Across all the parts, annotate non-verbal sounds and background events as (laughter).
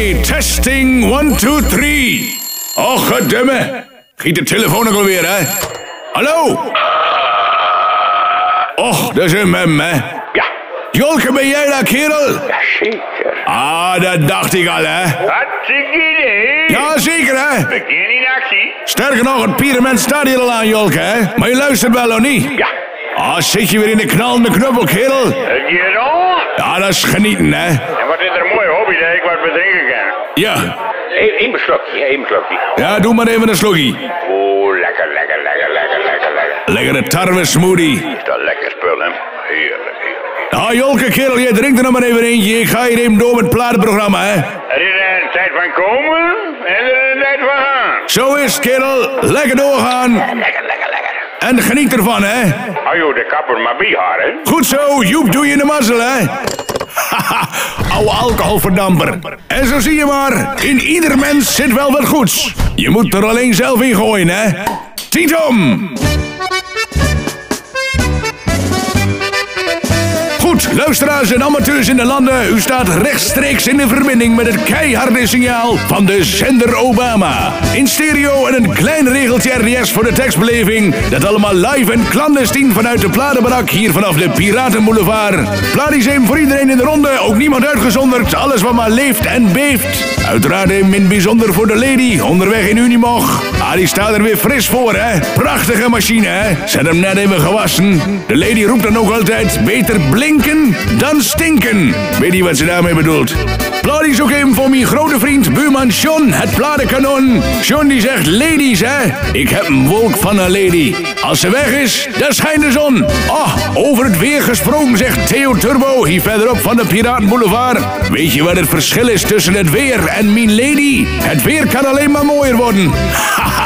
testing 1, 2, 3. Och, goddamme. Giet de telefoon ook alweer, hè? Hallo? Och, dat is een mem, hè? Ja, Jolke, ben jij daar, kerel? zeker. Ah, dat dacht ik al, hè? Hartstikke idee. Ja, zeker, hè? Begin in actie. Sterker nog, het Pyramid staat hier al aan, Jolke, hè? Maar je luistert wel, of niet? Ja. Ah, zit je weer in de knallende knuppel, kerel? Heb je? Ja, dat is genieten, hè? En wat is er een mooie hobby dat ik wat bedrinken kan? Ja. Eén één beslokje, één beslokje. Ja, doe maar even een slokkie. Oeh, lekker, lekker, lekker, lekker, lekker, lekker. Lekkere tarwe smoothie. Is dat lekker spul, hè? Heerlijk, heerlijk. Ah, Jolke, kerel, jij drinkt er nog maar even eentje. Ik ga hier even door met het platenprogramma, hè? Er is een tijd van komen en er is een tijd van gaan. Zo is het, kerel. Lekker doorgaan. Lekker, lekker, lekker. En geniet ervan, hè? Hou je de kapper maar bij haar, hè? Goed zo, Joep, doe je de mazzel, hè? (laughs) Oude alcoholverdamper. En zo zie je maar, in ieder mens zit wel wat goeds. Je moet er alleen zelf in gooien, hè? Tietom! Luisteraars en amateurs in de landen, u staat rechtstreeks in de verbinding met het keiharde signaal van de zender Obama. In stereo en een klein regeltje RDS voor de tekstbeleving. Dat allemaal live en clandestien vanuit de platenbarak hier vanaf de Piratenboulevard. Pladiseem voor iedereen in de ronde, ook niemand uitgezonderd. Alles wat maar leeft en beeft. Uiteraard in min bijzonder voor de lady, onderweg in Unimog. Ah, die staat er weer fris voor, hè? Prachtige machine, hè? Zet hem net even gewassen. De lady roept dan ook altijd, beter blinken dan stinken. Weet je wat ze daarmee bedoelt? Applaudis ook even voor mijn grote vriend, buurman John, het platenkanon. John die zegt, ladies, hè? Ik heb een wolk van een lady. Als ze weg is, dan schijnt de zon. Ah, over het weer gesproken, zegt Theo Turbo, hier verderop van de Piratenboulevard. Weet je wat het verschil is tussen het weer en mijn lady? Het weer kan alleen maar mooier worden. Haha.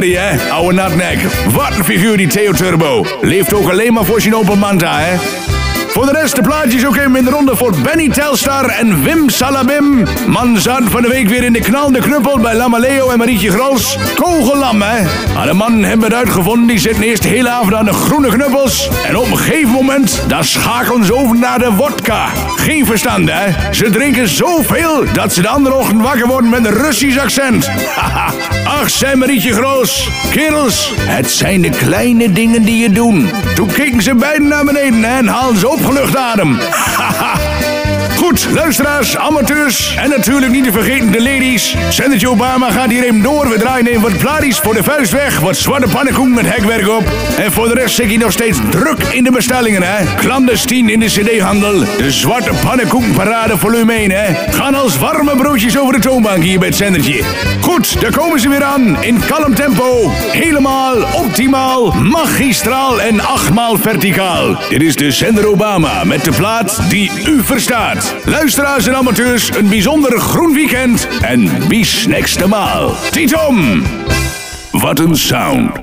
Hè, ouwe natnek. Wat een figuur die Theo Turbo. Leeft ook alleen maar voor zijn open manta, hè. Voor de rest de plaatjes ook in de ronde voor Benny Telstar en Wim Salabim. Man van de week weer in de knalende knuppel bij Lamaleo en Marietje Grols. Kogellam, hè? Maar de man hebben het uitgevonden, die zitten eerst de hele avond aan de groene knuppels. En op een gegeven moment, dan schakelen ze over naar de wodka. Geen verstand, hè? Ze drinken zoveel dat ze de andere ochtend wakker worden met een Russisch accent. Haha. (laughs) Ach, zei Marietje Groos. Kerels, het zijn de kleine dingen die je doen. Toen keken ze beiden naar beneden en haalden ze opgelucht adem. (laughs) Haha. Luisteraars, amateurs en natuurlijk niet te vergeten de ladies. Zendertje Obama gaat hier even door. We draaien even wat plaatjes voor de vuist weg. Wat zwarte pannenkoek met hekwerk op. En voor de rest zit hij nog steeds druk in de bestellingen, hè. Clandestien in de cd-handel. De zwarte pannenkoekenparade volume 1, hè. Gaan als warme broodjes over de toonbank hier bij het zendertje. Goed, daar komen ze weer aan. In kalm tempo. Helemaal optimaal, magistraal en achtmaal verticaal. Dit is de zender Obama met de plaat die u verstaat. Luisteraars en amateurs, een bijzonder groen weekend en bis next maal. Tietom! Wat een sound.